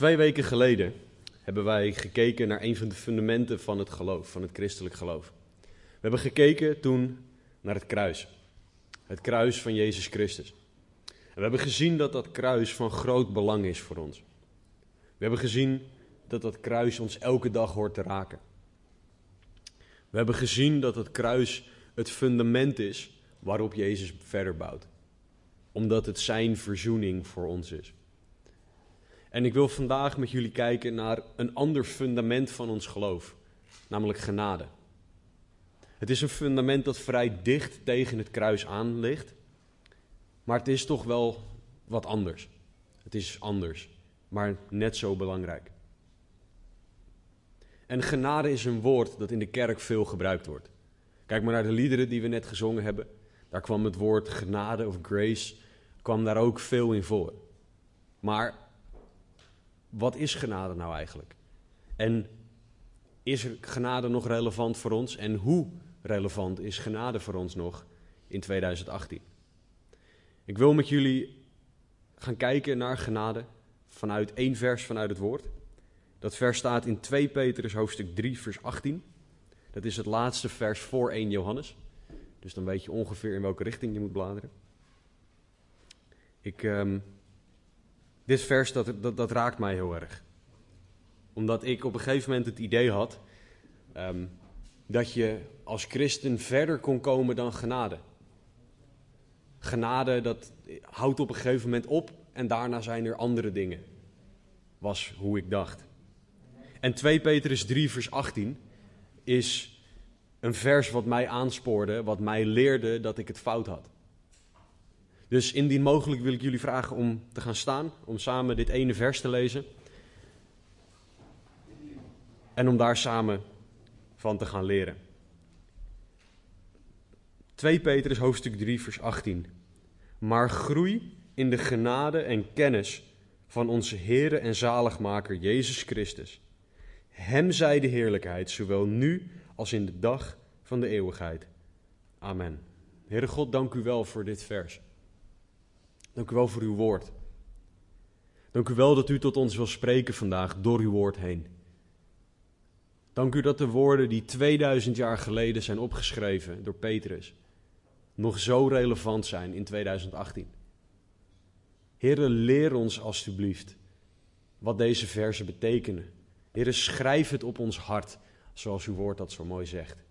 Twee weken geleden hebben wij gekeken naar een van de fundamenten van het geloof, van het christelijk geloof. We hebben gekeken toen naar het kruis. Het kruis van Jezus Christus. En we hebben gezien dat dat kruis van groot belang is voor ons. We hebben gezien dat dat kruis ons elke dag hoort te raken. We hebben gezien dat het kruis het fundament is waarop Jezus verder bouwt. Omdat het zijn verzoening voor ons is. En ik wil vandaag met jullie kijken naar een ander fundament van ons geloof, namelijk genade. Het is een fundament dat vrij dicht tegen het kruis aan ligt, maar het is toch wel wat anders. Het is anders, maar net zo belangrijk. En genade is een woord dat in de kerk veel gebruikt wordt. Kijk maar naar de liederen die we net gezongen hebben. Daar kwam het woord genade of grace kwam daar ook veel in voor. Maar wat is genade nou eigenlijk? En is genade nog relevant voor ons? En hoe relevant is genade voor ons nog in 2018? Ik wil met jullie gaan kijken naar genade vanuit één vers vanuit het woord. Dat vers staat in 2 Petrus hoofdstuk 3 vers 18. Dat is het laatste vers voor 1 Johannes. Dus dan weet je ongeveer in welke richting je moet bladeren. Ik, um, dit vers, dat, dat, raakt mij heel erg. Omdat ik op een gegeven moment het idee had um, dat je als christen verder kon komen dan genade. Genade, dat houdt op een gegeven moment op en daarna zijn er andere dingen. Was hoe ik dacht. En 2 Petrus 3, vers 18 is een vers wat mij aanspoorde, wat mij leerde dat ik het fout had. Dus indien mogelijk wil ik jullie vragen om te gaan staan, om samen dit ene vers te lezen. En om daar samen van te gaan leren. 2 Petrus hoofdstuk 3 vers 18. Maar groei in de genade en kennis van onze Heere en zaligmaker Jezus Christus. Hem zij de heerlijkheid, zowel nu als in de dag van de eeuwigheid. Amen. Heere God, dank u wel voor dit vers. Dank u wel voor uw woord. Dank u wel dat u tot ons wil spreken vandaag door uw woord heen. Dank u dat de woorden die 2000 jaar geleden zijn opgeschreven door Petrus nog zo relevant zijn in 2018. Heere, leer ons alstublieft wat deze versen betekenen. Heere, schrijf het op ons hart, zoals uw woord dat zo mooi zegt.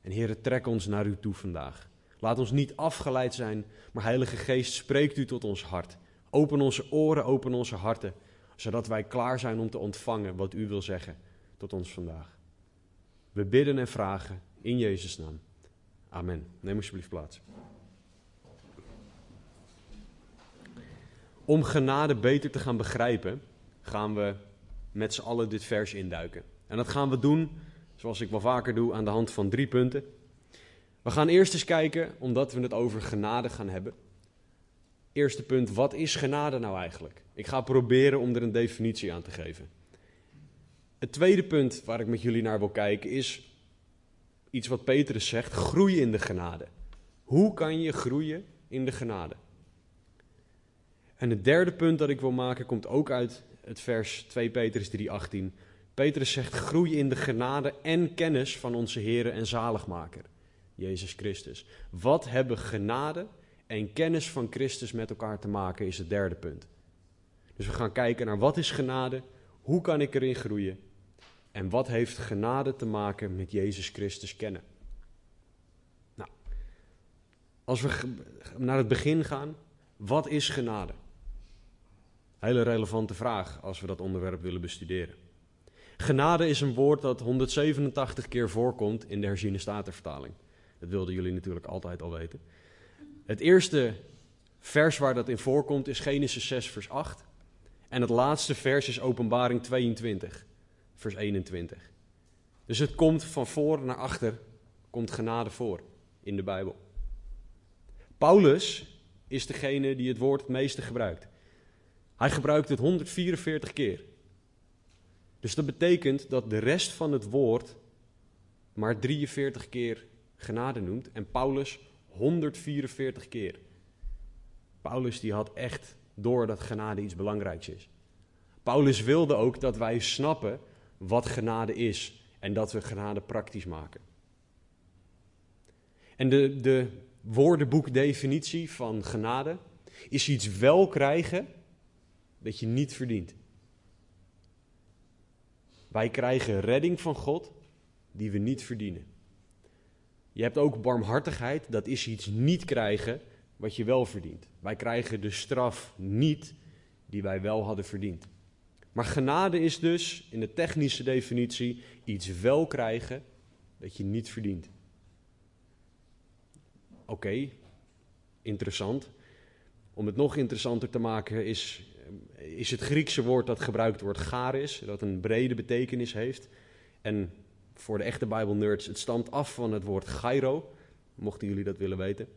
En Heere, trek ons naar u toe vandaag. Laat ons niet afgeleid zijn, maar Heilige Geest, spreekt u tot ons hart. Open onze oren, open onze harten, zodat wij klaar zijn om te ontvangen wat u wil zeggen tot ons vandaag. We bidden en vragen in Jezus' naam. Amen. Neem alsjeblieft plaats. Om genade beter te gaan begrijpen, gaan we met z'n allen dit vers induiken. En dat gaan we doen, zoals ik wel vaker doe, aan de hand van drie punten. We gaan eerst eens kijken, omdat we het over genade gaan hebben. Eerste punt, wat is genade nou eigenlijk? Ik ga proberen om er een definitie aan te geven. Het tweede punt waar ik met jullie naar wil kijken is iets wat Petrus zegt: groei in de genade. Hoe kan je groeien in de genade? En het derde punt dat ik wil maken komt ook uit het vers 2 Petrus 3:18. Petrus zegt: groei in de genade en kennis van onze Heer en Zaligmaker, Jezus Christus. Wat hebben genade en kennis van Christus met elkaar te maken, is het derde punt. Dus we gaan kijken naar wat is genade, hoe kan ik erin groeien en wat heeft genade te maken met Jezus Christus kennen. Nou, als we naar het begin gaan, wat is genade? Hele relevante vraag als we dat onderwerp willen bestuderen. Genade is een woord dat 187 keer voorkomt in de herziene statenvertaling. Dat wilden jullie natuurlijk altijd al weten. Het eerste vers waar dat in voorkomt is Genesis 6, vers 8. En het laatste vers is Openbaring 22, vers 21. Dus het komt van voor naar achter, komt genade voor in de Bijbel. Paulus is degene die het woord het meeste gebruikt. Hij gebruikt het 144 keer. Dus dat betekent dat de rest van het woord maar 43 keer genade noemt en Paulus 144 keer. Paulus die had echt door dat genade iets belangrijks is. Paulus wilde ook dat wij snappen wat genade is en dat we genade praktisch maken. En de, de woordenboekdefinitie van genade is iets wel krijgen dat je niet verdient. Wij krijgen redding van God die we niet verdienen. Je hebt ook barmhartigheid, dat is iets niet krijgen wat je wel verdient. Wij krijgen de straf niet die wij wel hadden verdiend. Maar genade is dus, in de technische definitie, iets wel krijgen dat je niet verdient. Oké, interessant. Om het nog interessanter te maken is, is het Griekse woord dat gebruikt wordt charis, dat een brede betekenis heeft. En voor de echte Bijbelnerds, het stamt af van het woord gyro, mochten jullie dat willen weten.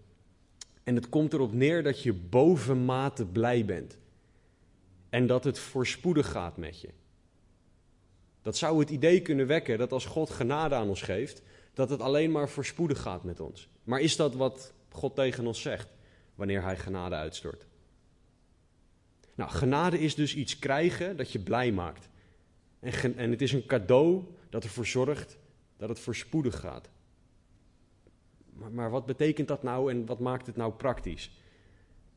En het komt erop neer dat je bovenmate blij bent. En dat het voorspoedig gaat met je. Dat zou het idee kunnen wekken dat als God genade aan ons geeft, dat het alleen maar voorspoedig gaat met ons. Maar is dat wat God tegen ons zegt wanneer Hij genade uitstort? Nou, genade is dus iets krijgen dat je blij maakt. En, en het is een cadeau dat ervoor zorgt dat het voorspoedig gaat. Maar, maar wat betekent dat nou en wat maakt het nou praktisch?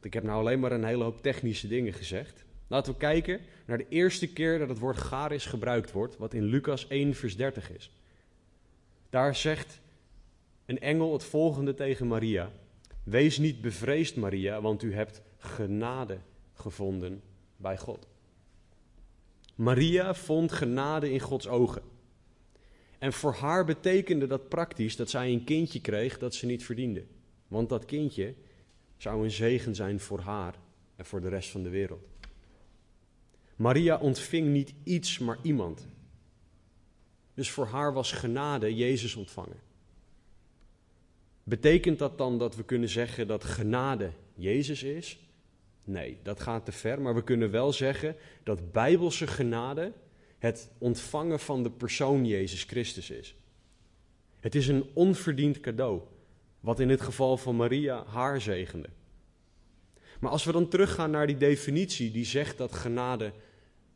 Ik heb nou alleen maar een hele hoop technische dingen gezegd. Laten we kijken naar de eerste keer dat het woord garis gebruikt wordt, wat in Lucas 1, vers 30 is. Daar zegt een engel het volgende tegen Maria: Wees niet bevreesd, Maria, want u hebt genade gevonden bij God. Maria vond genade in Gods ogen. En voor haar betekende dat praktisch dat zij een kindje kreeg dat ze niet verdiende. Want dat kindje zou een zegen zijn voor haar en voor de rest van de wereld. Maria ontving niet iets, maar iemand. Dus voor haar was genade Jezus ontvangen. Betekent dat dan dat we kunnen zeggen dat genade Jezus is? Nee, dat gaat te ver, maar we kunnen wel zeggen dat bijbelse genade het ontvangen van de persoon Jezus Christus is. Het is een onverdiend cadeau, wat in het geval van Maria haar zegende. Maar als we dan teruggaan naar die definitie die zegt dat genade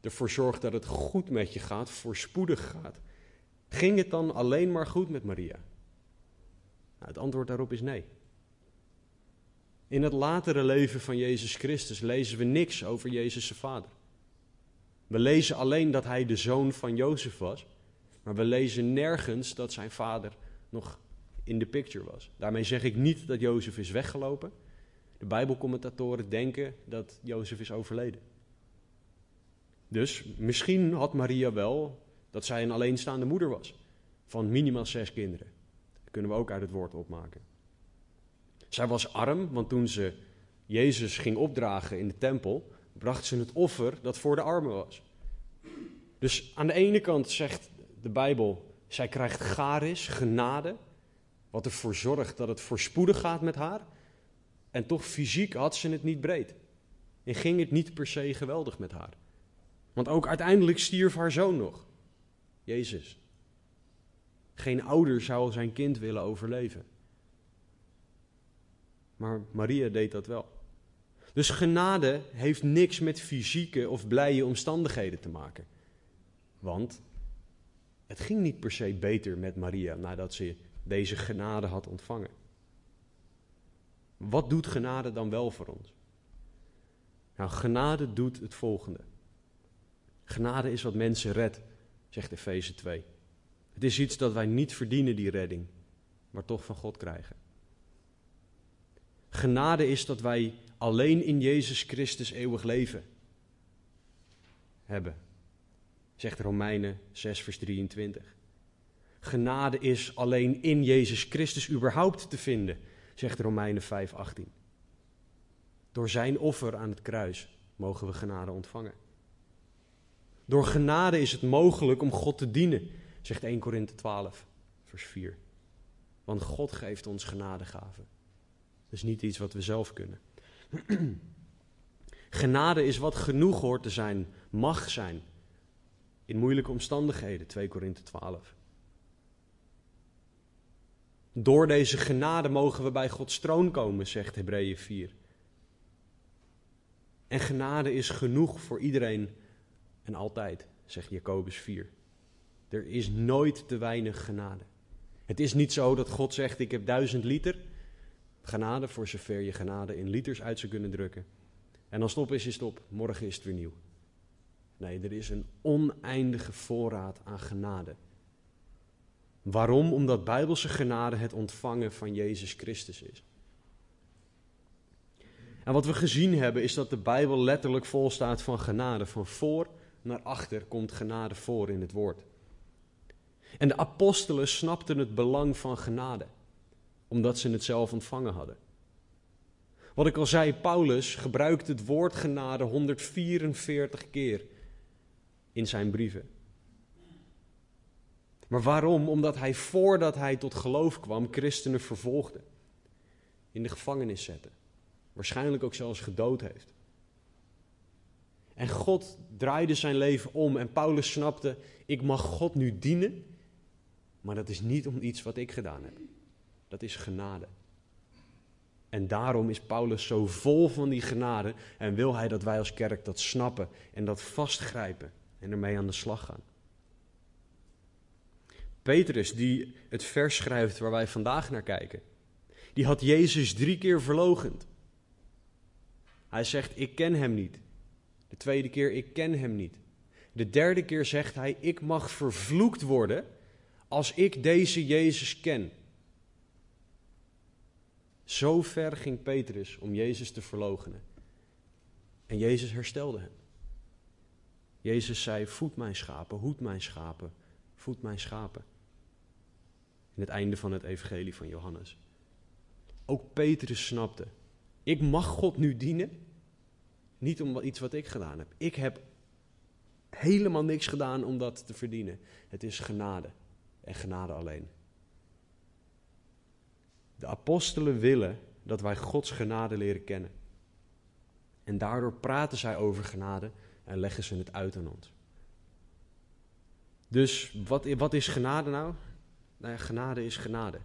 ervoor zorgt dat het goed met je gaat, voorspoedig gaat, ging het dan alleen maar goed met Maria? Nou, het antwoord daarop is nee. In het latere leven van Jezus Christus lezen we niks over Jezus' vader. We lezen alleen dat hij de zoon van Jozef was, maar we lezen nergens dat zijn vader nog in de picture was. Daarmee zeg ik niet dat Jozef is weggelopen. De Bijbelcommentatoren denken dat Jozef is overleden. Dus misschien had Maria wel dat zij een alleenstaande moeder was van minimaal zes kinderen. Dat kunnen we ook uit het woord opmaken. Zij was arm, want toen ze Jezus ging opdragen in de tempel, bracht ze het offer dat voor de armen was. Dus aan de ene kant zegt de Bijbel, zij krijgt garis, genade, wat ervoor zorgt dat het voorspoedig gaat met haar. En toch fysiek had ze het niet breed. En ging het niet per se geweldig met haar. Want ook uiteindelijk stierf haar zoon nog, Jezus. Geen ouder zou zijn kind willen overleven. Maar Maria deed dat wel. Dus genade heeft niks met fysieke of blije omstandigheden te maken. Want het ging niet per se beter met Maria nadat ze deze genade had ontvangen. Wat doet genade dan wel voor ons? Nou, genade doet het volgende. Genade is wat mensen redt, zegt Efeze 2. Het is iets dat wij niet verdienen, die redding, maar toch van God krijgen. Genade is dat wij alleen in Jezus Christus eeuwig leven hebben, zegt Romeinen 6, vers 23. Genade is alleen in Jezus Christus überhaupt te vinden, zegt Romeinen 5, 18. Door zijn offer aan het kruis mogen we genade ontvangen. Door genade is het mogelijk om God te dienen, zegt 1 Korinthe 12, vers 4. Want God geeft ons genadegaven. Dat is niet iets wat we zelf kunnen. Genade is wat genoeg hoort te zijn, mag zijn. In moeilijke omstandigheden, 2 Korinthe 12. Door deze genade mogen we bij Gods troon komen, zegt Hebreeën 4. En genade is genoeg voor iedereen En altijd, zegt Jacobus 4. Er is nooit te weinig genade. Het is niet zo dat God zegt: Ik heb duizend liter genade, voor zover je genade in liters uit zou kunnen drukken. En dan stop is je stop, morgen is het weer nieuw. Nee, er is een oneindige voorraad aan genade. Waarom? Omdat bijbelse genade het ontvangen van Jezus Christus is. En wat we gezien hebben is dat de Bijbel letterlijk vol staat van genade. Van voor naar achter komt genade voor in het woord. En de apostelen snapten het belang van genade, omdat ze het zelf ontvangen hadden. Wat ik al zei, Paulus gebruikt het woord genade 144 keer in zijn brieven. Maar waarom? Omdat hij voordat hij tot geloof kwam, christenen vervolgde, in de gevangenis zette, waarschijnlijk ook zelfs gedood heeft. En God draaide zijn leven om en Paulus snapte, ik mag God nu dienen, maar dat is niet om iets wat ik gedaan heb. Dat is genade. En daarom is Paulus zo vol van die genade en wil hij dat wij als kerk dat snappen en dat vastgrijpen en ermee aan de slag gaan. Petrus, die het vers schrijft waar wij vandaag naar kijken, die had Jezus drie keer verlogend. Hij zegt, ik ken hem niet. De tweede keer, ik ken hem niet. De derde keer zegt hij, ik mag vervloekt worden als ik deze Jezus ken. Zo ver ging Petrus om Jezus te verloochenen. En Jezus herstelde hem. Jezus zei: Voed mijn schapen, hoed mijn schapen, voed mijn schapen. In het einde van het Evangelie van Johannes. Ook Petrus snapte: Ik mag God nu dienen. Niet om iets wat ik gedaan heb. Ik heb helemaal niks gedaan om dat te verdienen. Het is genade en genade alleen. De apostelen willen dat wij Gods genade leren kennen. En daardoor praten zij over genade en leggen ze het uit aan ons. Dus wat, wat is genade nou? Nou ja, genade is genade.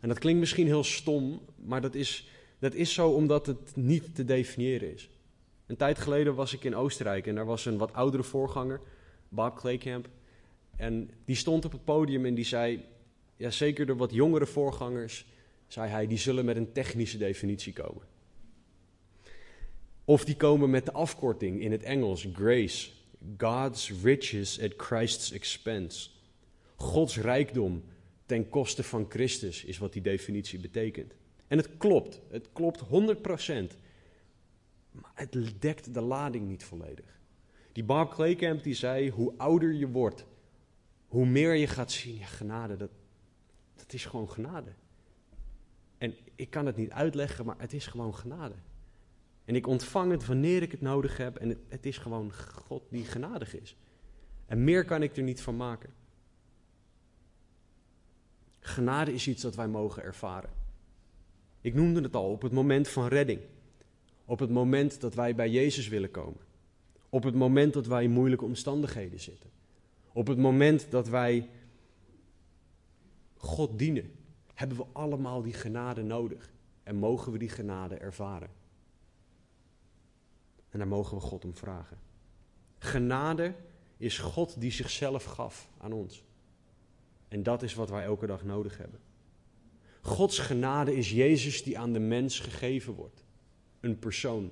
En dat klinkt misschien heel stom, maar dat is, dat is zo omdat het niet te definiëren is. Een tijd geleden was ik in Oostenrijk en daar was een wat oudere voorganger, Bob Claycamp. En die stond op het podium en die zei: Ja, zeker de wat jongere voorgangers, zei hij, die zullen met een technische definitie komen. Of die komen met de afkorting in het Engels, grace. God's riches at Christ's expense. Gods rijkdom ten koste van Christus is wat die definitie betekent. En het klopt, het klopt 100%. Maar het dekt de lading niet volledig. Die Bob Claycamp die zei, hoe ouder je wordt, hoe meer je gaat zien, ja genade, dat, dat is gewoon genade. En ik kan het niet uitleggen, maar het is gewoon genade. En ik ontvang het wanneer ik het nodig heb. En het, het, is gewoon God die genadig is. En meer kan ik er niet van maken. Genade is iets dat wij mogen ervaren. Ik noemde het al op het moment van redding. Op het moment dat wij bij Jezus willen komen. Op het moment dat wij in moeilijke omstandigheden zitten. Op het moment dat wij God dienen, hebben we allemaal die genade nodig. En mogen we die genade ervaren. En daar mogen we God om vragen. Genade is God die zichzelf gaf aan ons. En dat is wat wij elke dag nodig hebben. Gods genade is Jezus die aan de mens gegeven wordt. Een persoon.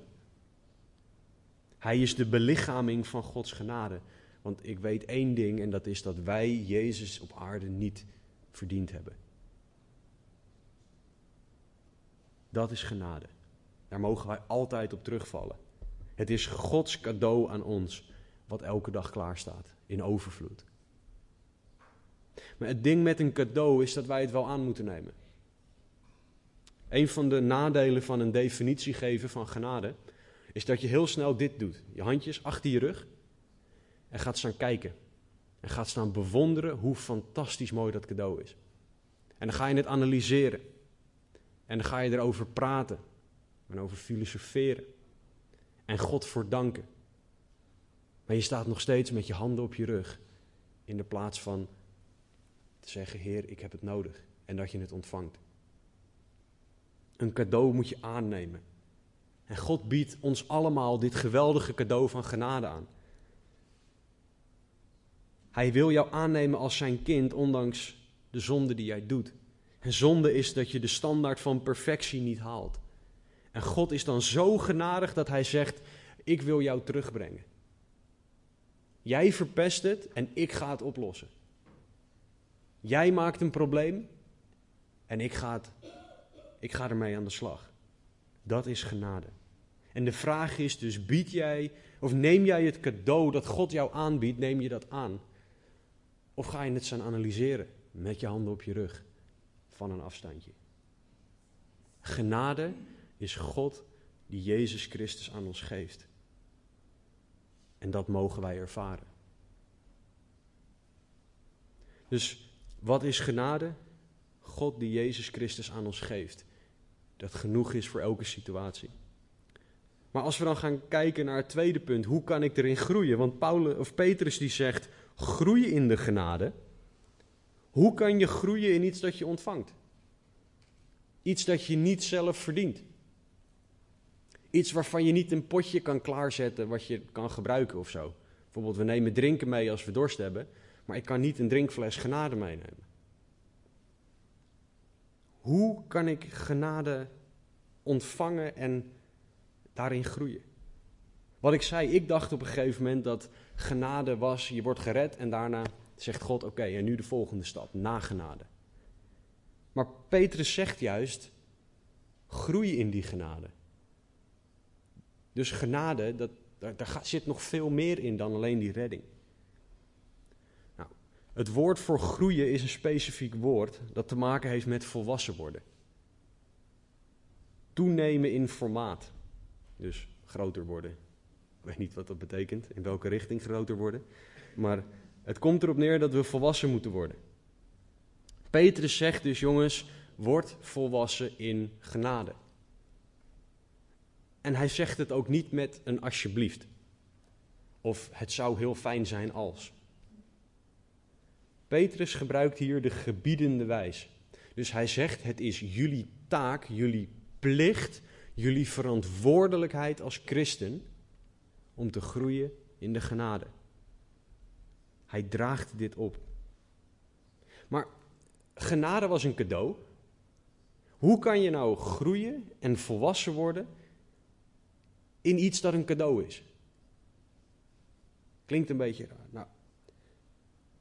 Hij is de belichaming van Gods genade. Want ik weet één ding en dat is dat wij Jezus op aarde niet verdiend hebben. Dat is genade. Daar mogen wij altijd op terugvallen. Het is Gods cadeau aan ons, wat elke dag klaar staat, in overvloed. Maar het ding met een cadeau is dat wij het wel aan moeten nemen. Een van de nadelen van een definitie geven van genade is dat je heel snel dit doet. Je handjes achter je rug en gaat staan kijken. En gaat staan bewonderen hoe fantastisch mooi dat cadeau is. En dan ga je het analyseren. En dan ga je erover praten. En over filosoferen en God voor danken. Maar je staat nog steeds met je handen op je rug in de plaats van te zeggen: Heer, ik heb het nodig en dat je het ontvangt. Een cadeau moet je aannemen. En God biedt ons allemaal dit geweldige cadeau van genade aan. Hij wil jou aannemen als zijn kind, ondanks de zonde die jij doet. En zonde is dat je de standaard van perfectie niet haalt. En God is dan zo genadig dat hij zegt: Ik wil jou terugbrengen. Jij verpest het en ik ga het oplossen. Jij maakt een probleem en ik ga, het, ik ga ermee aan de slag. Dat is genade. En de vraag is dus: bied jij of neem jij het cadeau dat God jou aanbiedt, neem je dat aan? Of ga je het zijn analyseren met je handen op je rug van een afstandje? Genade is God die Jezus Christus aan ons geeft. En dat mogen wij ervaren. Dus wat is genade? God die Jezus Christus aan ons geeft. Dat genoeg is voor elke situatie. Maar als we dan gaan kijken naar het tweede punt, hoe kan ik erin groeien? Want Paulus, of Petrus die zegt, groei in de genade. Hoe kan je groeien in iets dat je ontvangt? Iets dat je niet zelf verdient. Iets waarvan je niet een potje kan klaarzetten wat je kan gebruiken of zo. Bijvoorbeeld, we nemen drinken mee als we dorst hebben, maar ik kan niet een drinkfles genade meenemen. Hoe kan ik genade ontvangen en daarin groeien? Wat ik zei, ik dacht op een gegeven moment dat genade was, je wordt gered en daarna zegt God, oké, en nu de volgende stap, na genade. Maar Petrus zegt juist, groei in die genade. Dus genade, dat, daar, daar zit nog veel meer in dan alleen die redding. Nou, het woord voor groeien is een specifiek woord dat te maken heeft met volwassen worden. Toenemen in formaat. Dus groter worden. Ik weet niet wat dat betekent, in welke richting groter worden. Maar het komt erop neer dat we volwassen moeten worden. Petrus zegt dus, jongens, word volwassen in genade. En hij zegt het ook niet met een alsjeblieft. Of het zou heel fijn zijn als. Petrus gebruikt hier de gebiedende wijs. Dus hij zegt: Het is jullie taak, jullie plicht, jullie verantwoordelijkheid als christen om te groeien in de genade. Hij draagt dit op. Maar genade was een cadeau. Hoe kan je nou groeien en volwassen worden in iets dat een cadeau is. Klinkt een beetje raar. Nou,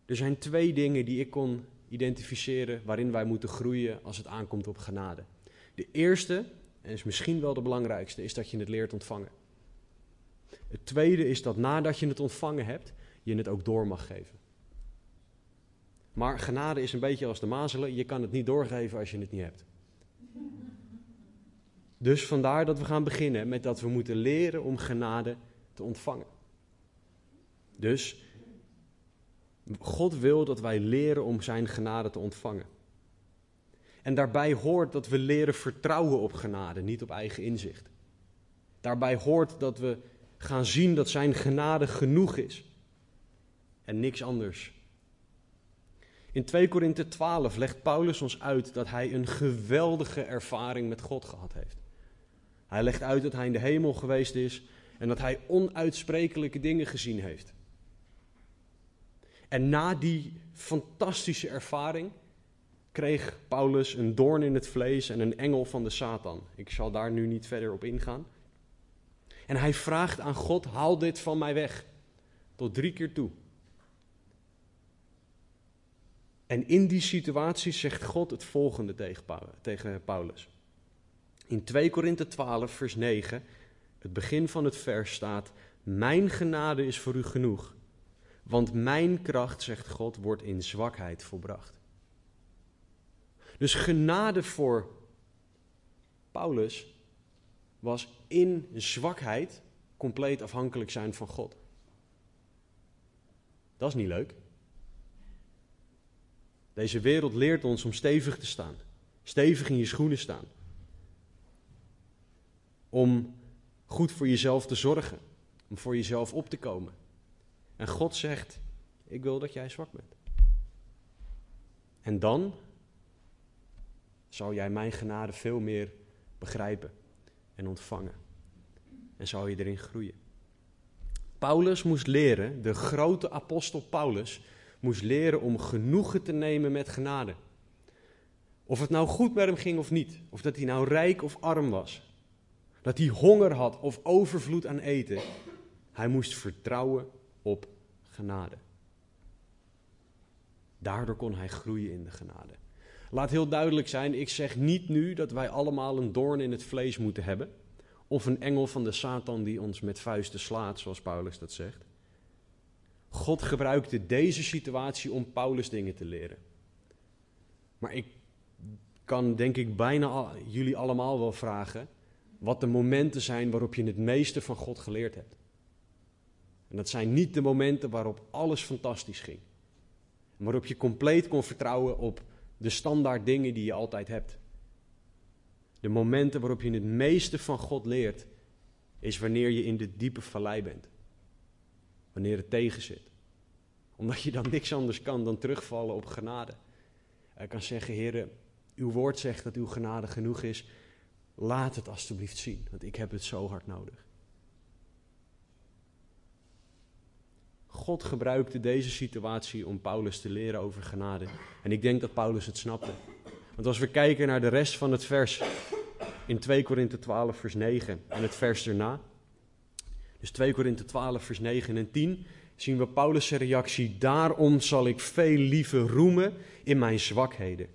er zijn twee dingen die ik kon identificeren waarin wij moeten groeien als het aankomt op genade. De eerste, en is misschien wel de belangrijkste, is dat je het leert ontvangen. Het tweede is dat nadat je het ontvangen hebt, je het ook door mag geven. Maar genade is een beetje als de mazelen, je kan het niet doorgeven als je het niet hebt. Dus vandaar dat we gaan beginnen met dat we moeten leren om genade te ontvangen. Dus God wil dat wij leren om Zijn genade te ontvangen. En daarbij hoort dat we leren vertrouwen op genade, niet op eigen inzicht. Daarbij hoort dat we gaan zien dat Zijn genade genoeg is en niks anders. In 2 Korinthe 12 legt Paulus ons uit dat hij een geweldige ervaring met God gehad heeft. Hij legt uit dat hij in de hemel geweest is en dat hij onuitsprekelijke dingen gezien heeft. En na die fantastische ervaring kreeg Paulus een doorn in het vlees en een engel van de Satan. Ik zal daar nu niet verder op ingaan. En hij vraagt aan God: haal dit van mij weg. Tot drie keer toe. En in die situatie zegt God het volgende tegen Paulus. In 2 Korinthe 12, vers 9, het begin van het vers staat: Mijn genade is voor u genoeg, want mijn kracht, zegt God, wordt in zwakheid volbracht. Dus genade voor Paulus was in zwakheid compleet afhankelijk zijn van God. Dat is niet leuk. Deze wereld leert ons om stevig te staan, stevig in je schoenen staan om goed voor jezelf te zorgen, om voor jezelf op te komen. En God zegt: Ik wil dat jij zwak bent. En dan zal jij mijn genade veel meer begrijpen en ontvangen. En zal je erin groeien. Paulus moest leren, de grote apostel Paulus moest leren om genoegen te nemen met genade. Of het nou goed met hem ging of niet. Of dat hij nou rijk of arm was. Dat hij honger had of overvloed aan eten. Hij moest vertrouwen op genade. Daardoor kon hij groeien in de genade. Laat heel duidelijk zijn, ik zeg niet nu dat wij allemaal een doorn in het vlees moeten hebben. Of een engel van de Satan die ons met vuisten slaat, zoals Paulus dat zegt. God gebruikte deze situatie om Paulus dingen te leren. Maar ik kan denk ik bijna jullie allemaal wel vragen wat de momenten zijn waarop je het meeste van God geleerd hebt. En dat zijn niet de momenten waarop alles fantastisch ging. Waarop je compleet kon vertrouwen op de standaard dingen die je altijd hebt. De momenten waarop je het meeste van God leert, is wanneer je in de diepe vallei bent. Wanneer het tegen zit. Omdat je dan niks anders kan dan terugvallen op genade. Hij kan zeggen, heren, uw woord zegt dat uw genade genoeg is. Laat het alstublieft zien, want ik heb het zo hard nodig. God gebruikte deze situatie om Paulus te leren over genade. En ik denk dat Paulus het snapte. Want als we kijken naar de rest van het vers in 2 Korinthe 12 vers 9 en het vers erna. Dus 2 Korinthe 12 vers 9 en 10 zien we Paulus' reactie. Daarom zal ik veel liever roemen in mijn zwakheden.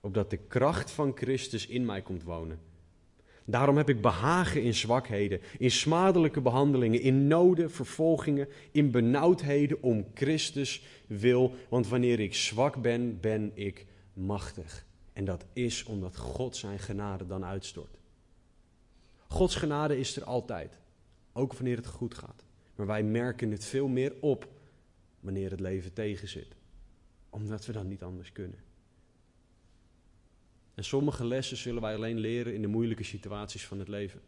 Opdat de kracht van Christus in mij komt wonen. Daarom heb ik behagen in zwakheden, in smadelijke behandelingen, in noden, vervolgingen, in benauwdheden om Christus wil. Want wanneer ik zwak ben, ben ik machtig. En dat is omdat God zijn genade dan uitstort. Gods genade is er altijd, ook wanneer het goed gaat. Maar wij merken het veel meer op wanneer het leven tegenzit, omdat we dan niet anders kunnen. En sommige lessen zullen wij alleen leren in de moeilijke situaties van het leven.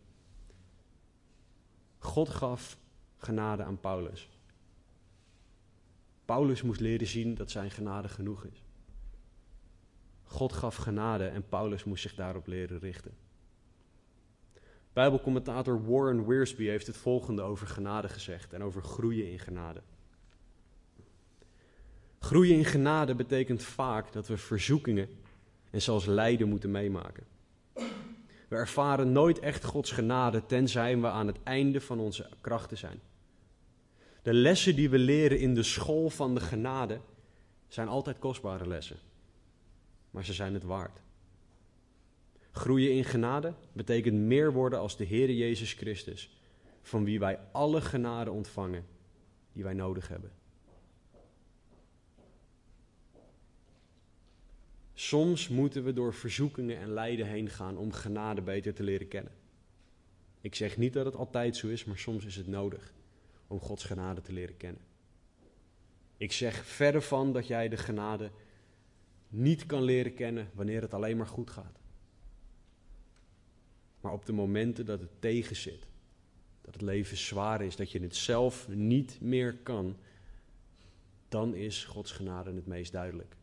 God gaf genade aan Paulus. Paulus moest leren zien dat zijn genade genoeg is. God gaf genade en Paulus moest zich daarop leren richten. Bijbelcommentator Warren Wiersbe heeft het volgende over genade gezegd en over groeien in genade. Groeien in genade betekent vaak dat we verzoekingen en zelfs lijden moeten meemaken. We ervaren nooit echt Gods genade tenzij we aan het einde van onze krachten zijn. De lessen die we leren in de school van de genade zijn altijd kostbare lessen, maar ze zijn het waard. Groeien in genade betekent meer worden als de Heer Jezus Christus, van wie wij alle genade ontvangen die wij nodig hebben. Soms moeten we door verzoekingen en lijden heen gaan om genade beter te leren kennen. Ik zeg niet dat het altijd zo is, maar soms is het nodig om Gods genade te leren kennen. Ik zeg verder van dat jij de genade niet kan leren kennen wanneer het alleen maar goed gaat. Maar op de momenten dat het tegenzit, dat het leven zwaar is, dat je het zelf niet meer kan, dan is Gods genade het meest duidelijk.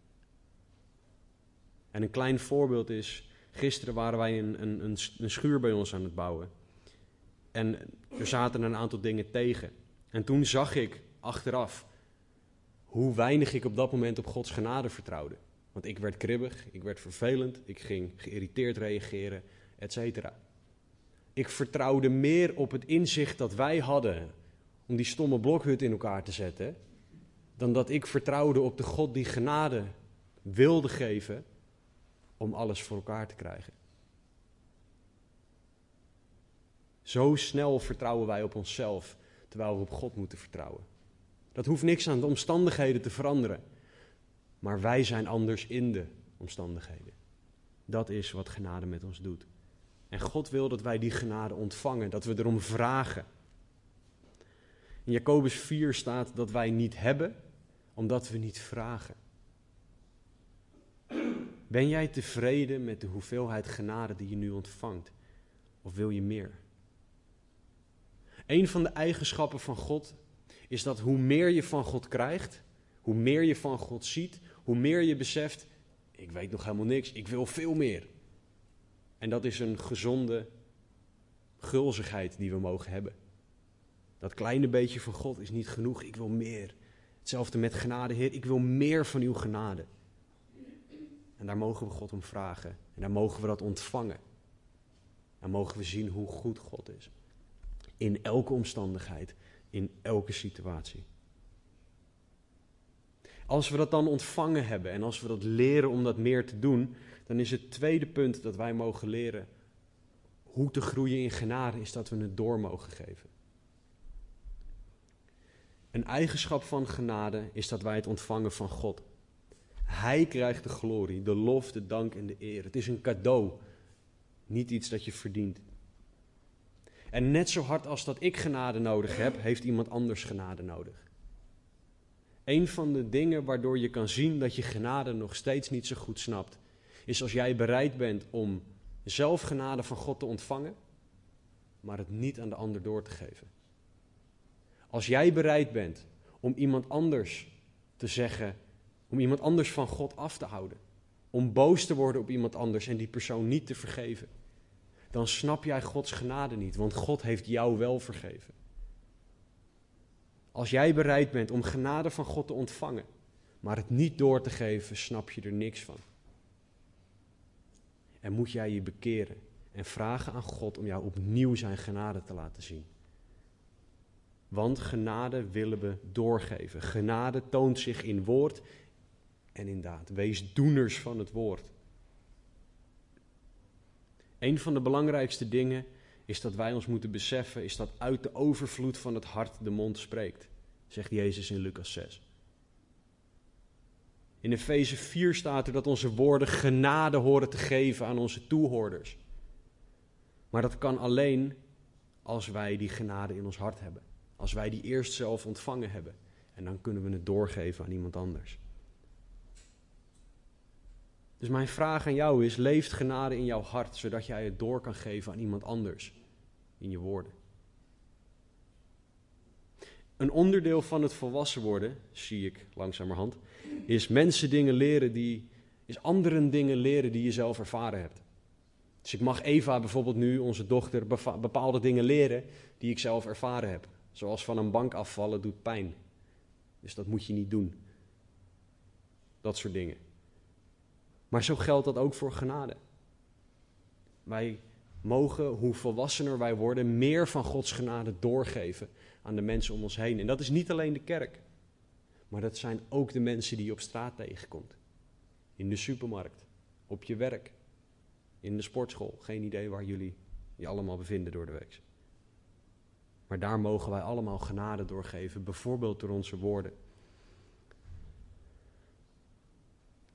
En een klein voorbeeld is, gisteren waren wij een, een, een, schuur bij ons aan het bouwen. En er zaten een aantal dingen tegen. En toen zag ik achteraf hoe weinig ik op dat moment op Gods genade vertrouwde. Want ik werd kribbig, ik werd vervelend, ik ging geïrriteerd reageren, etc. Ik vertrouwde meer op het inzicht dat wij hadden om die stomme blokhut in elkaar te zetten, dan dat ik vertrouwde op de God die genade wilde geven om alles voor elkaar te krijgen. Zo snel vertrouwen wij op onszelf, terwijl we op God moeten vertrouwen. Dat hoeft niks aan de omstandigheden te veranderen. Maar wij zijn anders in de omstandigheden. Dat is wat genade met ons doet. En God wil dat wij die genade ontvangen, dat we erom vragen. In Jacobus 4 staat dat wij niet hebben, omdat we niet vragen. Ben jij tevreden met de hoeveelheid genade die je nu ontvangt? Of wil je meer? Een van de eigenschappen van God is dat hoe meer je van God krijgt, hoe meer je van God ziet, hoe meer je beseft, ik weet nog helemaal niks, ik wil veel meer. En dat is een gezonde gulzigheid die we mogen hebben. Dat kleine beetje van God is niet genoeg, ik wil meer. Hetzelfde met genade, Heer, ik wil meer van uw genade. En daar mogen we God om vragen. En daar mogen we dat ontvangen. Dan mogen we zien hoe goed God is. In elke omstandigheid, in elke situatie. Als we dat dan ontvangen hebben en als we dat leren om dat meer te doen, dan is het tweede punt dat wij mogen leren hoe te groeien in genade, is dat we het door mogen geven. Een eigenschap van genade is dat wij het ontvangen van God. Hij krijgt de glorie, de lof, de dank en de eer. Het is een cadeau, niet iets dat je verdient. En net zo hard als dat ik genade nodig heb, heeft iemand anders genade nodig. Een van de dingen waardoor je kan zien dat je genade nog steeds niet zo goed snapt, is als jij bereid bent om zelf genade van God te ontvangen, maar het niet aan de ander door te geven. Als jij bereid bent om iemand anders te zeggen, om iemand anders van God af te houden, om boos te worden op iemand anders en die persoon niet te vergeven, dan snap jij Gods genade niet, want God heeft jou wel vergeven. Als jij bereid bent om genade van God te ontvangen, maar het niet door te geven, snap je er niks van. En moet jij je bekeren en vragen aan God om jou opnieuw zijn genade te laten zien. Want genade willen we doorgeven. Genade toont zich in woord en in daad. Wees doeners van het woord. Een van de belangrijkste dingen is dat wij ons moeten beseffen, is dat uit de overvloed van het hart de mond spreekt, zegt Jezus in Lucas 6. In Efeze 4 staat er dat onze woorden genade horen te geven aan onze toehoorders. Maar dat kan alleen als wij die genade in ons hart hebben. Als wij die eerst zelf ontvangen hebben. En dan kunnen we het doorgeven aan iemand anders. Dus mijn vraag aan jou is: leeft genade in jouw hart, zodat jij het door kan geven aan iemand anders in je woorden? Een onderdeel van het volwassen worden, zie ik langzamerhand, is mensen dingen leren die, is anderen dingen leren die je zelf ervaren hebt. Dus ik mag Eva bijvoorbeeld nu, onze dochter, bepaalde dingen leren die ik zelf ervaren heb. Zoals van een bank afvallen doet pijn. Dus dat moet je niet doen. Dat soort dingen. Maar zo geldt dat ook voor genade. Wij mogen, hoe volwassener wij worden, meer van Gods genade doorgeven aan de mensen om ons heen. En dat is niet alleen de kerk, maar dat zijn ook de mensen die je op straat tegenkomt. In de supermarkt, op je werk, in de sportschool. Geen idee waar jullie je allemaal bevinden door de week. Maar daar mogen wij allemaal genade doorgeven, bijvoorbeeld door onze woorden.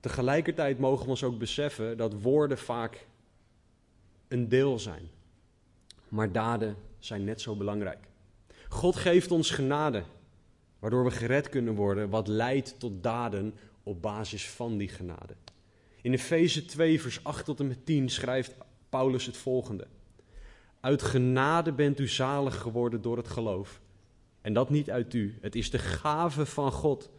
Tegelijkertijd mogen we ons ook beseffen dat woorden vaak een deel zijn, maar daden zijn net zo belangrijk. God geeft ons genade, waardoor we gered kunnen worden, wat leidt tot daden op basis van die genade. In Efeze 2, vers 8 tot en met 10 schrijft Paulus het volgende. Uit genade bent u zalig geworden door het geloof. En dat niet uit u. Het is de gave van God.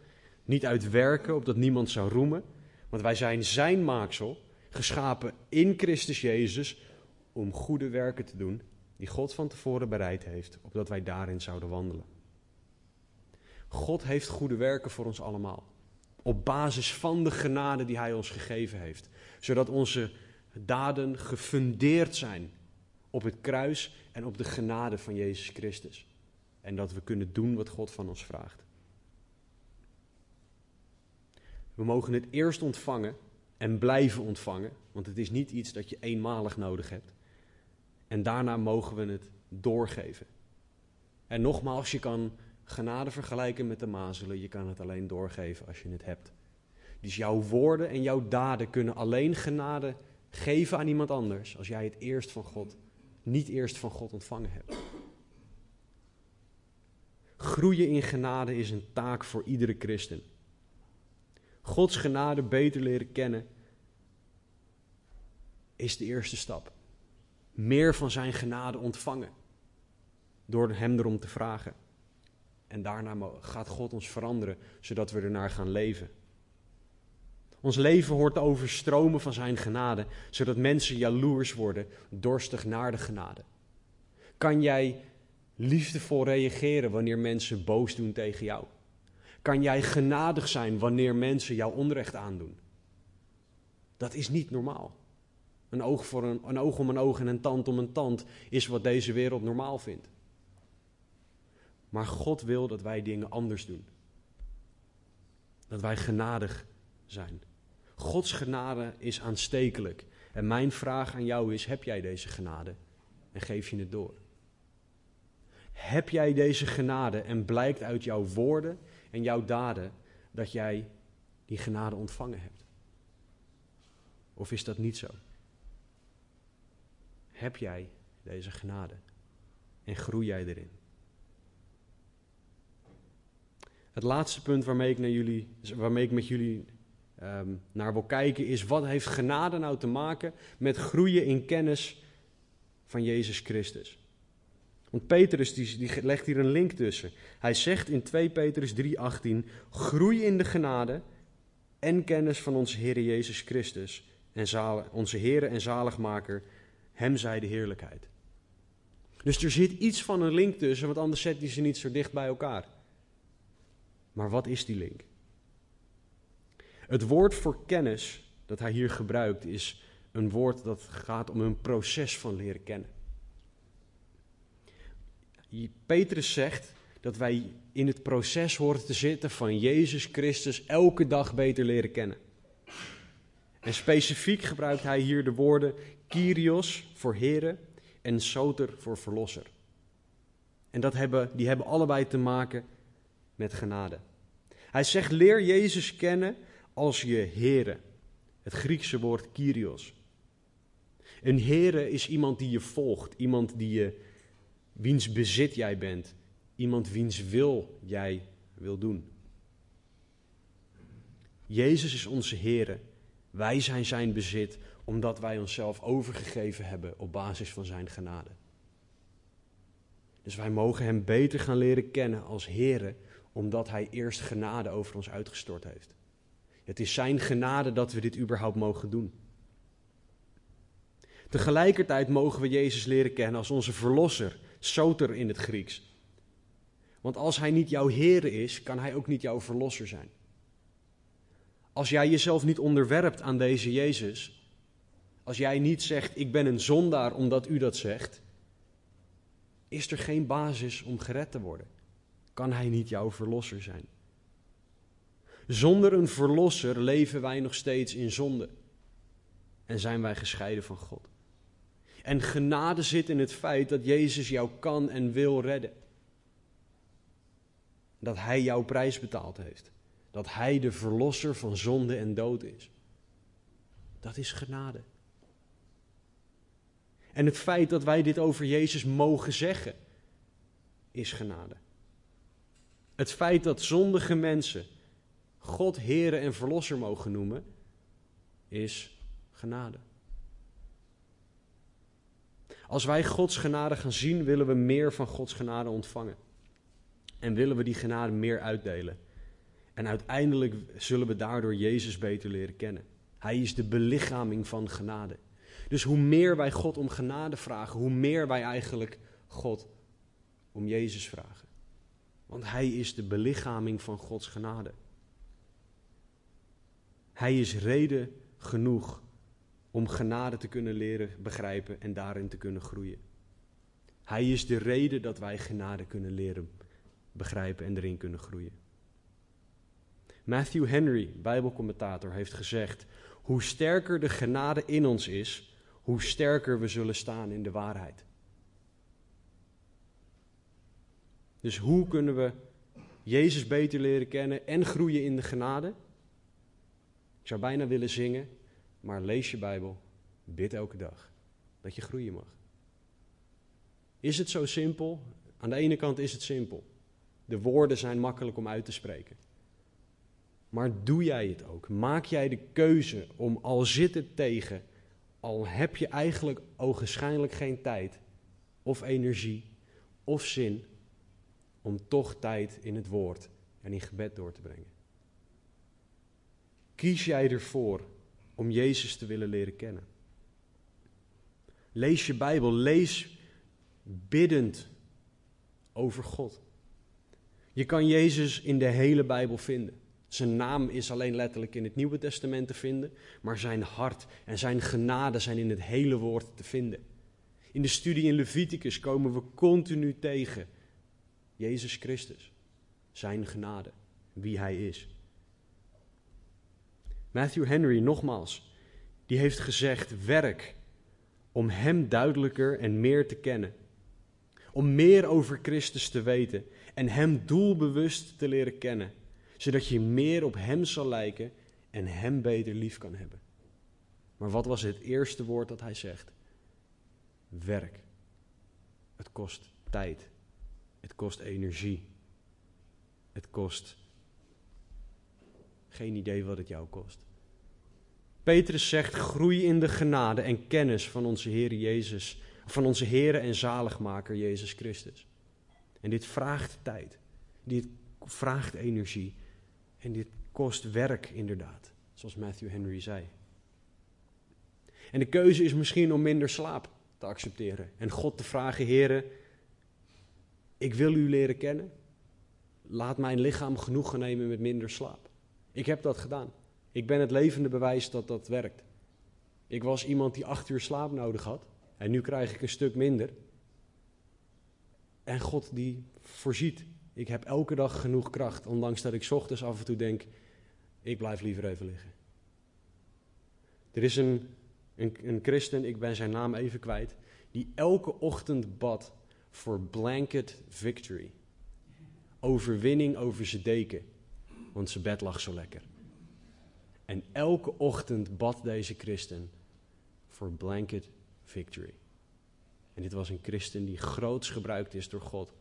Niet uit werken, opdat niemand zou roemen. Want wij zijn zijn maaksel, geschapen in Christus Jezus, om goede werken te doen, die God van tevoren bereid heeft, opdat wij daarin zouden wandelen. God heeft goede werken voor ons allemaal. Op basis van de genade die Hij ons gegeven heeft. Zodat onze daden gefundeerd zijn op het kruis en op de genade van Jezus Christus. En dat we kunnen doen wat God van ons vraagt. We mogen het eerst ontvangen en blijven ontvangen, want het is niet iets dat je eenmalig nodig hebt. En daarna mogen we het doorgeven. En nogmaals, je kan genade vergelijken met de mazelen, je kan het alleen doorgeven als je het hebt. Dus jouw woorden en jouw daden kunnen alleen genade geven aan iemand anders als jij het eerst van God, niet eerst van God ontvangen hebt. Groeien in genade is een taak voor iedere christen. Gods genade beter leren kennen is de eerste stap. Meer van zijn genade ontvangen door hem erom te vragen. En daarna gaat God ons veranderen, zodat we ernaar gaan leven. Ons leven hoort te overstromen van zijn genade, zodat mensen jaloers worden, dorstig naar de genade. Kan jij liefdevol reageren wanneer mensen boos doen tegen jou? Kan jij genadig zijn wanneer mensen jou onrecht aandoen? Dat is niet normaal. Een oog, voor een, een oog om een oog en een tand om een tand is wat deze wereld normaal vindt. Maar God wil dat wij dingen anders doen. Dat wij genadig zijn. Gods genade is aanstekelijk. En mijn vraag aan jou is: heb jij deze genade? En geef je het door? Heb jij deze genade en blijkt uit jouw woorden en jouw daden dat jij die genade ontvangen hebt? Of is dat niet zo? Heb jij deze genade en groei jij erin? Het laatste punt waarmee ik, naar jullie, waarmee ik met jullie Ehm, naar wil kijken, is wat heeft genade nou te maken met groeien in kennis van Jezus Christus? Want Petrus die, die legt hier een link tussen. Hij zegt in 2 Petrus 3:18: groei in de genade en kennis van onze Heer Jezus Christus en onze Heer en zaligmaker, hem zij de heerlijkheid. Dus er zit iets van een link tussen, want anders zet hij ze niet zo dicht bij elkaar. Maar wat is die link? Het woord voor kennis dat hij hier gebruikt is een woord dat gaat om een proces van leren kennen. Petrus zegt dat wij in het proces horen te zitten van Jezus Christus elke dag beter leren kennen. En specifiek gebruikt hij hier de woorden Kyrios voor heren en Soter voor verlosser. En dat hebben, die hebben allebei te maken met genade. Hij zegt leer Jezus kennen als je Here. Het Griekse woord Kyrios. Een Here is iemand die je volgt, iemand die je, wiens bezit jij bent, iemand wiens wil jij wil doen. Jezus is onze Here. Wij zijn zijn bezit omdat wij onszelf overgegeven hebben op basis van zijn genade. Dus wij mogen hem beter gaan leren kennen als Here, omdat hij eerst genade over ons uitgestort heeft. Het is Zijn genade dat we dit überhaupt mogen doen. Tegelijkertijd mogen we Jezus leren kennen als onze verlosser, soter in het Grieks. Want als Hij niet jouw Heer is, kan Hij ook niet jouw verlosser zijn. Als jij jezelf niet onderwerpt aan deze Jezus, als jij niet zegt, ik ben een zondaar omdat u dat zegt, is er geen basis om gered te worden. Kan Hij niet jouw verlosser zijn. Zonder een verlosser leven wij nog steeds in zonde. En zijn wij gescheiden van God. En genade zit in het feit dat Jezus jou kan en wil redden. Dat Hij jouw prijs betaald heeft. Dat Hij de verlosser van zonde en dood is. Dat is genade. En het feit dat wij dit over Jezus mogen zeggen, is genade. Het feit dat zondige mensen God Heere en Verlosser mogen noemen, is genade. Als wij Gods genade gaan zien, willen we meer van Gods genade ontvangen. En willen we die genade meer uitdelen. En uiteindelijk zullen we daardoor Jezus beter leren kennen. Hij is de belichaming van genade. Dus hoe meer wij God om genade vragen, hoe meer wij eigenlijk God om Jezus vragen. Want Hij is de belichaming van Gods genade. Hij is reden genoeg om genade te kunnen leren begrijpen en daarin te kunnen groeien. Hij is de reden dat wij genade kunnen leren begrijpen en erin kunnen groeien. Matthew Henry, Bijbelcommentator, heeft gezegd: Hoe sterker de genade in ons is, hoe sterker we zullen staan in de waarheid. Dus hoe kunnen we Jezus beter leren kennen en groeien in de genade? Ik zou bijna willen zingen, maar lees je Bijbel, bid elke dag, dat je groeien mag. Is het zo simpel? Aan de ene kant is het simpel. De woorden zijn makkelijk om uit te spreken. Maar doe jij het ook? Maak jij de keuze om al zit het tegen, al heb je eigenlijk ogenschijnlijk geen tijd of energie of zin om toch tijd in het woord en in gebed door te brengen? Kies jij ervoor om Jezus te willen leren kennen? Lees je Bijbel, lees biddend over God. Je kan Jezus in de hele Bijbel vinden. Zijn naam is alleen letterlijk in het Nieuwe Testament te vinden, maar zijn hart en zijn genade zijn in het hele woord te vinden. In de studie in Leviticus komen we continu tegen Jezus Christus, zijn genade, wie hij is. Matthew Henry, nogmaals, die heeft gezegd: werk om Hem duidelijker en meer te kennen. Om meer over Christus te weten en Hem doelbewust te leren kennen, zodat je meer op Hem zal lijken en Hem beter lief kan hebben. Maar wat was het eerste woord dat Hij zegt? Werk. Het kost tijd. Het kost energie. Het kost geen idee wat het jou kost. Petrus zegt: groei in de genade en kennis van onze Heer Jezus, van onze Heer en zaligmaker Jezus Christus. En dit vraagt tijd. Dit vraagt energie. En dit kost werk, inderdaad, zoals Matthew Henry zei. En de keuze is misschien om minder slaap te accepteren en God te vragen: Heer, ik wil u leren kennen. Laat mijn lichaam genoegen nemen met minder slaap. Ik heb dat gedaan. Ik ben het levende bewijs dat dat werkt. Ik was iemand die acht uur slaap nodig had. En nu krijg ik een stuk minder. En God die voorziet. Ik heb elke dag genoeg kracht. Ondanks dat ik ochtends af en toe denk, ik blijf liever even liggen. Er is een, een, een christen, ik ben zijn naam even kwijt, die elke ochtend bad voor blanket victory. Overwinning over zijn deken, want zijn bed lag zo lekker. En elke ochtend bad deze christen voor blanket victory. En dit was een christen die groots gebruikt is door God.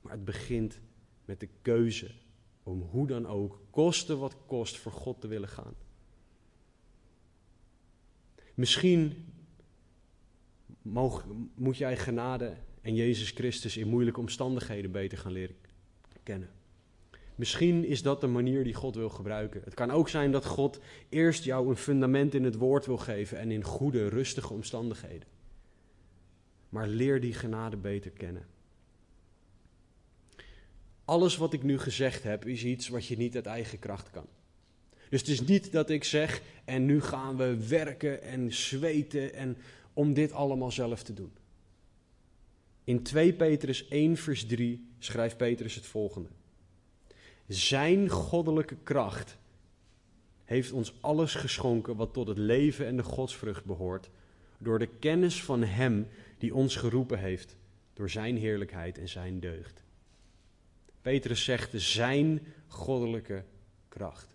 Maar het begint met de keuze om hoe dan ook, koste wat kost, voor God te willen gaan. Misschien moet jij genade en Jezus Christus in moeilijke omstandigheden beter gaan leren kennen. Misschien is dat de manier die God wil gebruiken. Het kan ook zijn dat God eerst jou een fundament in het woord wil geven en in goede, rustige omstandigheden. Maar leer die genade beter kennen. Alles wat ik nu gezegd heb is iets wat je niet uit eigen kracht kan. Dus het is niet dat ik zeg en nu gaan we werken en zweten en om dit allemaal zelf te doen. In 2 Petrus 1 vers 3 schrijft Petrus het volgende. Zijn goddelijke kracht heeft ons alles geschonken wat tot het leven en de godsvrucht behoort, door de kennis van Hem die ons geroepen heeft, door Zijn heerlijkheid en Zijn deugd. Petrus zegt Zijn goddelijke kracht.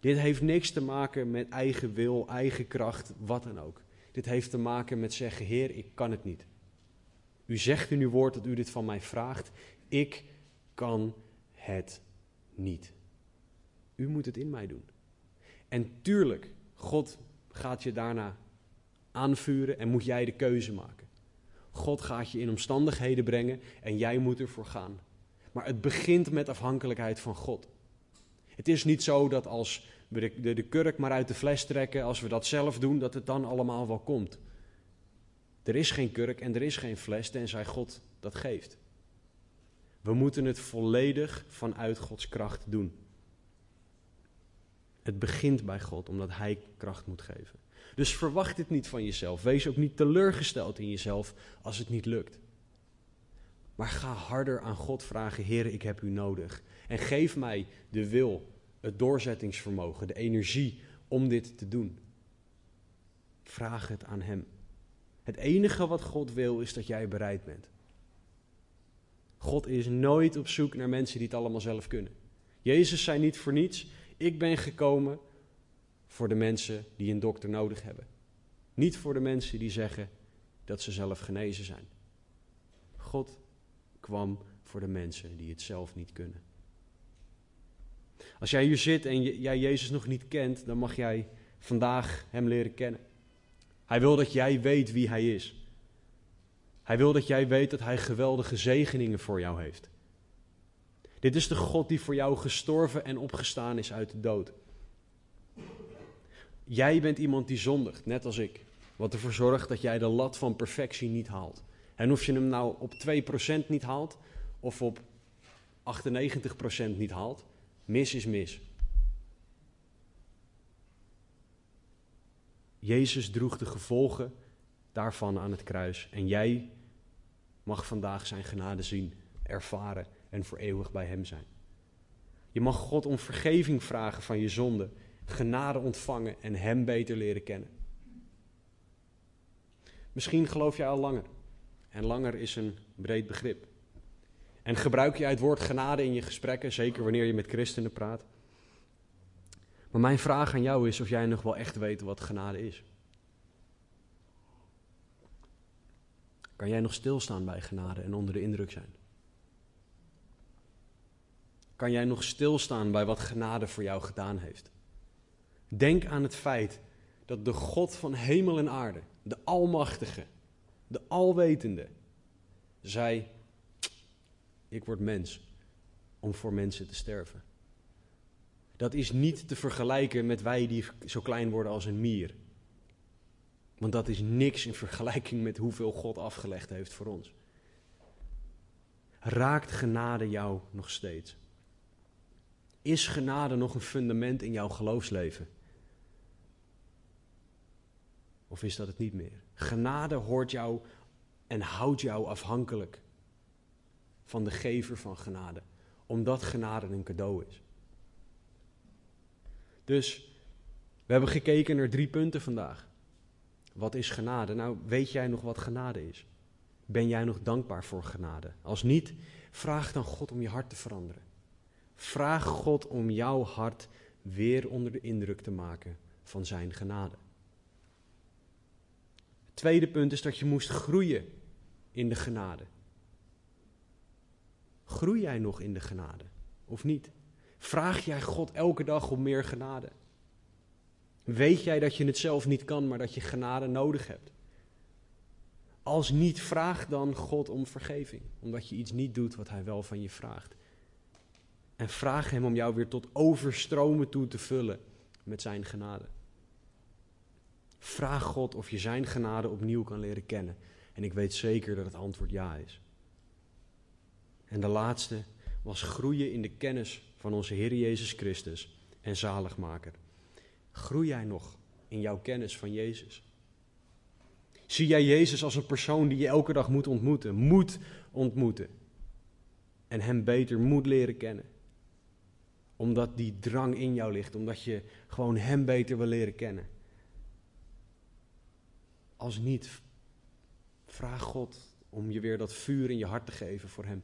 Dit heeft niks te maken met eigen wil, eigen kracht, wat dan ook. Dit heeft te maken met zeggen: Heer, ik kan het niet. U zegt in uw woord dat u dit van mij vraagt. Ik kan het niet. U moet het in mij doen. En tuurlijk, God gaat je daarna aanvuren en moet jij de keuze maken. God gaat je in omstandigheden brengen en jij moet ervoor gaan. Maar het begint met afhankelijkheid van God. Het is niet zo dat als we de, de, de kurk maar uit de fles trekken, als we dat zelf doen, dat het dan allemaal wel komt. Er is geen kurk en er is geen fles, tenzij God dat geeft. We moeten het volledig vanuit Gods kracht doen. Het begint bij God, omdat Hij kracht moet geven. Dus verwacht het niet van jezelf. Wees ook niet teleurgesteld in jezelf als het niet lukt. Maar ga harder aan God vragen: Heer, ik heb u nodig. En geef mij de wil, het doorzettingsvermogen, de energie om dit te doen. Vraag het aan Hem. Het enige wat God wil is dat jij bereid bent. God is nooit op zoek naar mensen die het allemaal zelf kunnen. Jezus zei niet voor niets: Ik ben gekomen voor de mensen die een dokter nodig hebben. Niet voor de mensen die zeggen dat ze zelf genezen zijn. God kwam voor de mensen die het zelf niet kunnen. Als jij hier zit en jij Jezus nog niet kent, dan mag jij vandaag Hem leren kennen. Hij wil dat jij weet wie Hij is. Hij wil dat jij weet dat Hij geweldige zegeningen voor jou heeft. Dit is de God die voor jou gestorven en opgestaan is uit de dood. Jij bent iemand die zondigt, net als ik. Wat ervoor zorgt dat jij de lat van perfectie niet haalt. En of je hem nou op 2% niet haalt, of op 98% niet haalt. Mis is mis. Jezus droeg de gevolgen daarvan aan het kruis. En jij mag vandaag zijn genade zien, ervaren en voor eeuwig bij Hem zijn. Je mag God om vergeving vragen van je zonde, genade ontvangen en Hem beter leren kennen. Misschien geloof je al langer. En langer is een breed begrip. En gebruik je het woord genade in je gesprekken, zeker wanneer je met christenen praat. Maar mijn vraag aan jou is of jij nog wel echt weet wat genade is. Kan jij nog stilstaan bij genade en onder de indruk zijn? Kan jij nog stilstaan bij wat genade voor jou gedaan heeft? Denk aan het feit dat de God van hemel en aarde, de Almachtige, de Alwetende, zei: Ik word mens om voor mensen te sterven. Dat is niet te vergelijken met wij die zo klein worden als een mier. Want dat is niks in vergelijking met hoeveel God afgelegd heeft voor ons. Raakt genade jou nog steeds? Is genade nog een fundament in jouw geloofsleven? Of is dat het niet meer? Genade hoort jou en houdt jou afhankelijk van de gever van genade, omdat genade een cadeau is. Dus we hebben gekeken naar drie punten vandaag. Wat is genade? Nou, weet jij nog wat genade is? Ben jij nog dankbaar voor genade? Als niet, vraag dan God om je hart te veranderen. Vraag God om jouw hart weer onder de indruk te maken van Zijn genade. Het tweede punt is dat je moest groeien in de genade. Groei jij nog in de genade of niet? Vraag jij God elke dag om meer genade? Weet jij dat je het zelf niet kan, maar dat je genade nodig hebt? Als niet, vraag dan God om vergeving, omdat je iets niet doet wat Hij wel van je vraagt. En vraag Hem om jou weer tot overstromen toe te vullen met Zijn genade. Vraag God of je Zijn genade opnieuw kan leren kennen. En ik weet zeker dat het antwoord ja is. En de laatste was groeien in de kennis van onze Heer Jezus Christus en zaligmaker. Groei jij nog in jouw kennis van Jezus? Zie jij Jezus als een persoon die je elke dag moet ontmoeten, moet ontmoeten en Hem beter moet leren kennen? Omdat die drang in jou ligt, omdat je gewoon Hem beter wil leren kennen. Als niet, vraag God om je weer dat vuur in je hart te geven voor Hem.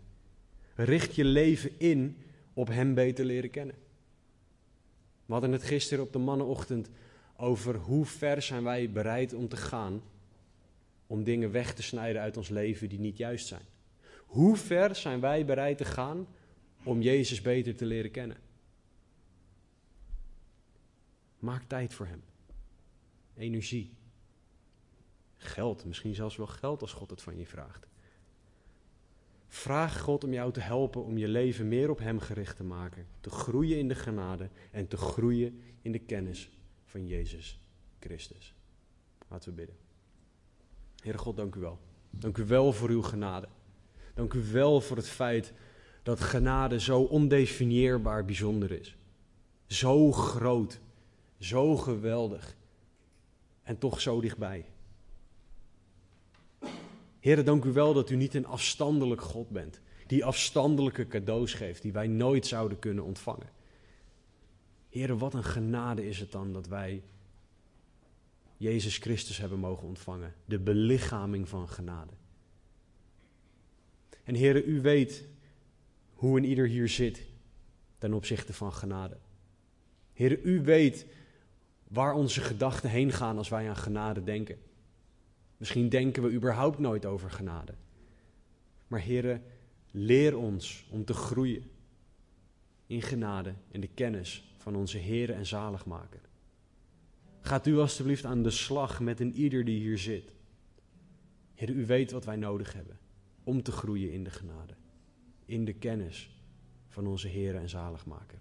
Richt je leven in op Hem beter leren kennen. We hadden het gisteren op de mannenochtend over hoe ver zijn wij bereid om te gaan om dingen weg te snijden uit ons leven die niet juist zijn. Hoe ver zijn wij bereid te gaan om Jezus beter te leren kennen? Maak tijd voor Hem. Energie. Geld, misschien zelfs wel geld als God het van je vraagt. Vraag God om jou te helpen om je leven meer op Hem gericht te maken. Te groeien in de genade en te groeien in de kennis van Jezus Christus. Laten we bidden. Heere God, dank u wel. Dank u wel voor uw genade. Dank u wel voor het feit dat genade zo ondefinieerbaar bijzonder is. Zo groot, zo geweldig en toch zo dichtbij. Heren, dank u wel dat u niet een afstandelijk God bent, die afstandelijke cadeaus geeft die wij nooit zouden kunnen ontvangen. Heren, wat een genade is het dan dat wij Jezus Christus hebben mogen ontvangen, de belichaming van genade. En heren, u weet hoe een ieder hier zit ten opzichte van genade. Heren, u weet waar onze gedachten heen gaan als wij aan genade denken. Misschien denken we überhaupt nooit over genade. Maar Heere, leer ons om te groeien in genade en de kennis van onze Heere en Zaligmaker. Gaat u alstublieft aan de slag met een ieder die hier zit. Heer, u weet wat wij nodig hebben om te groeien in de genade, in de kennis van onze Heere en Zaligmaker.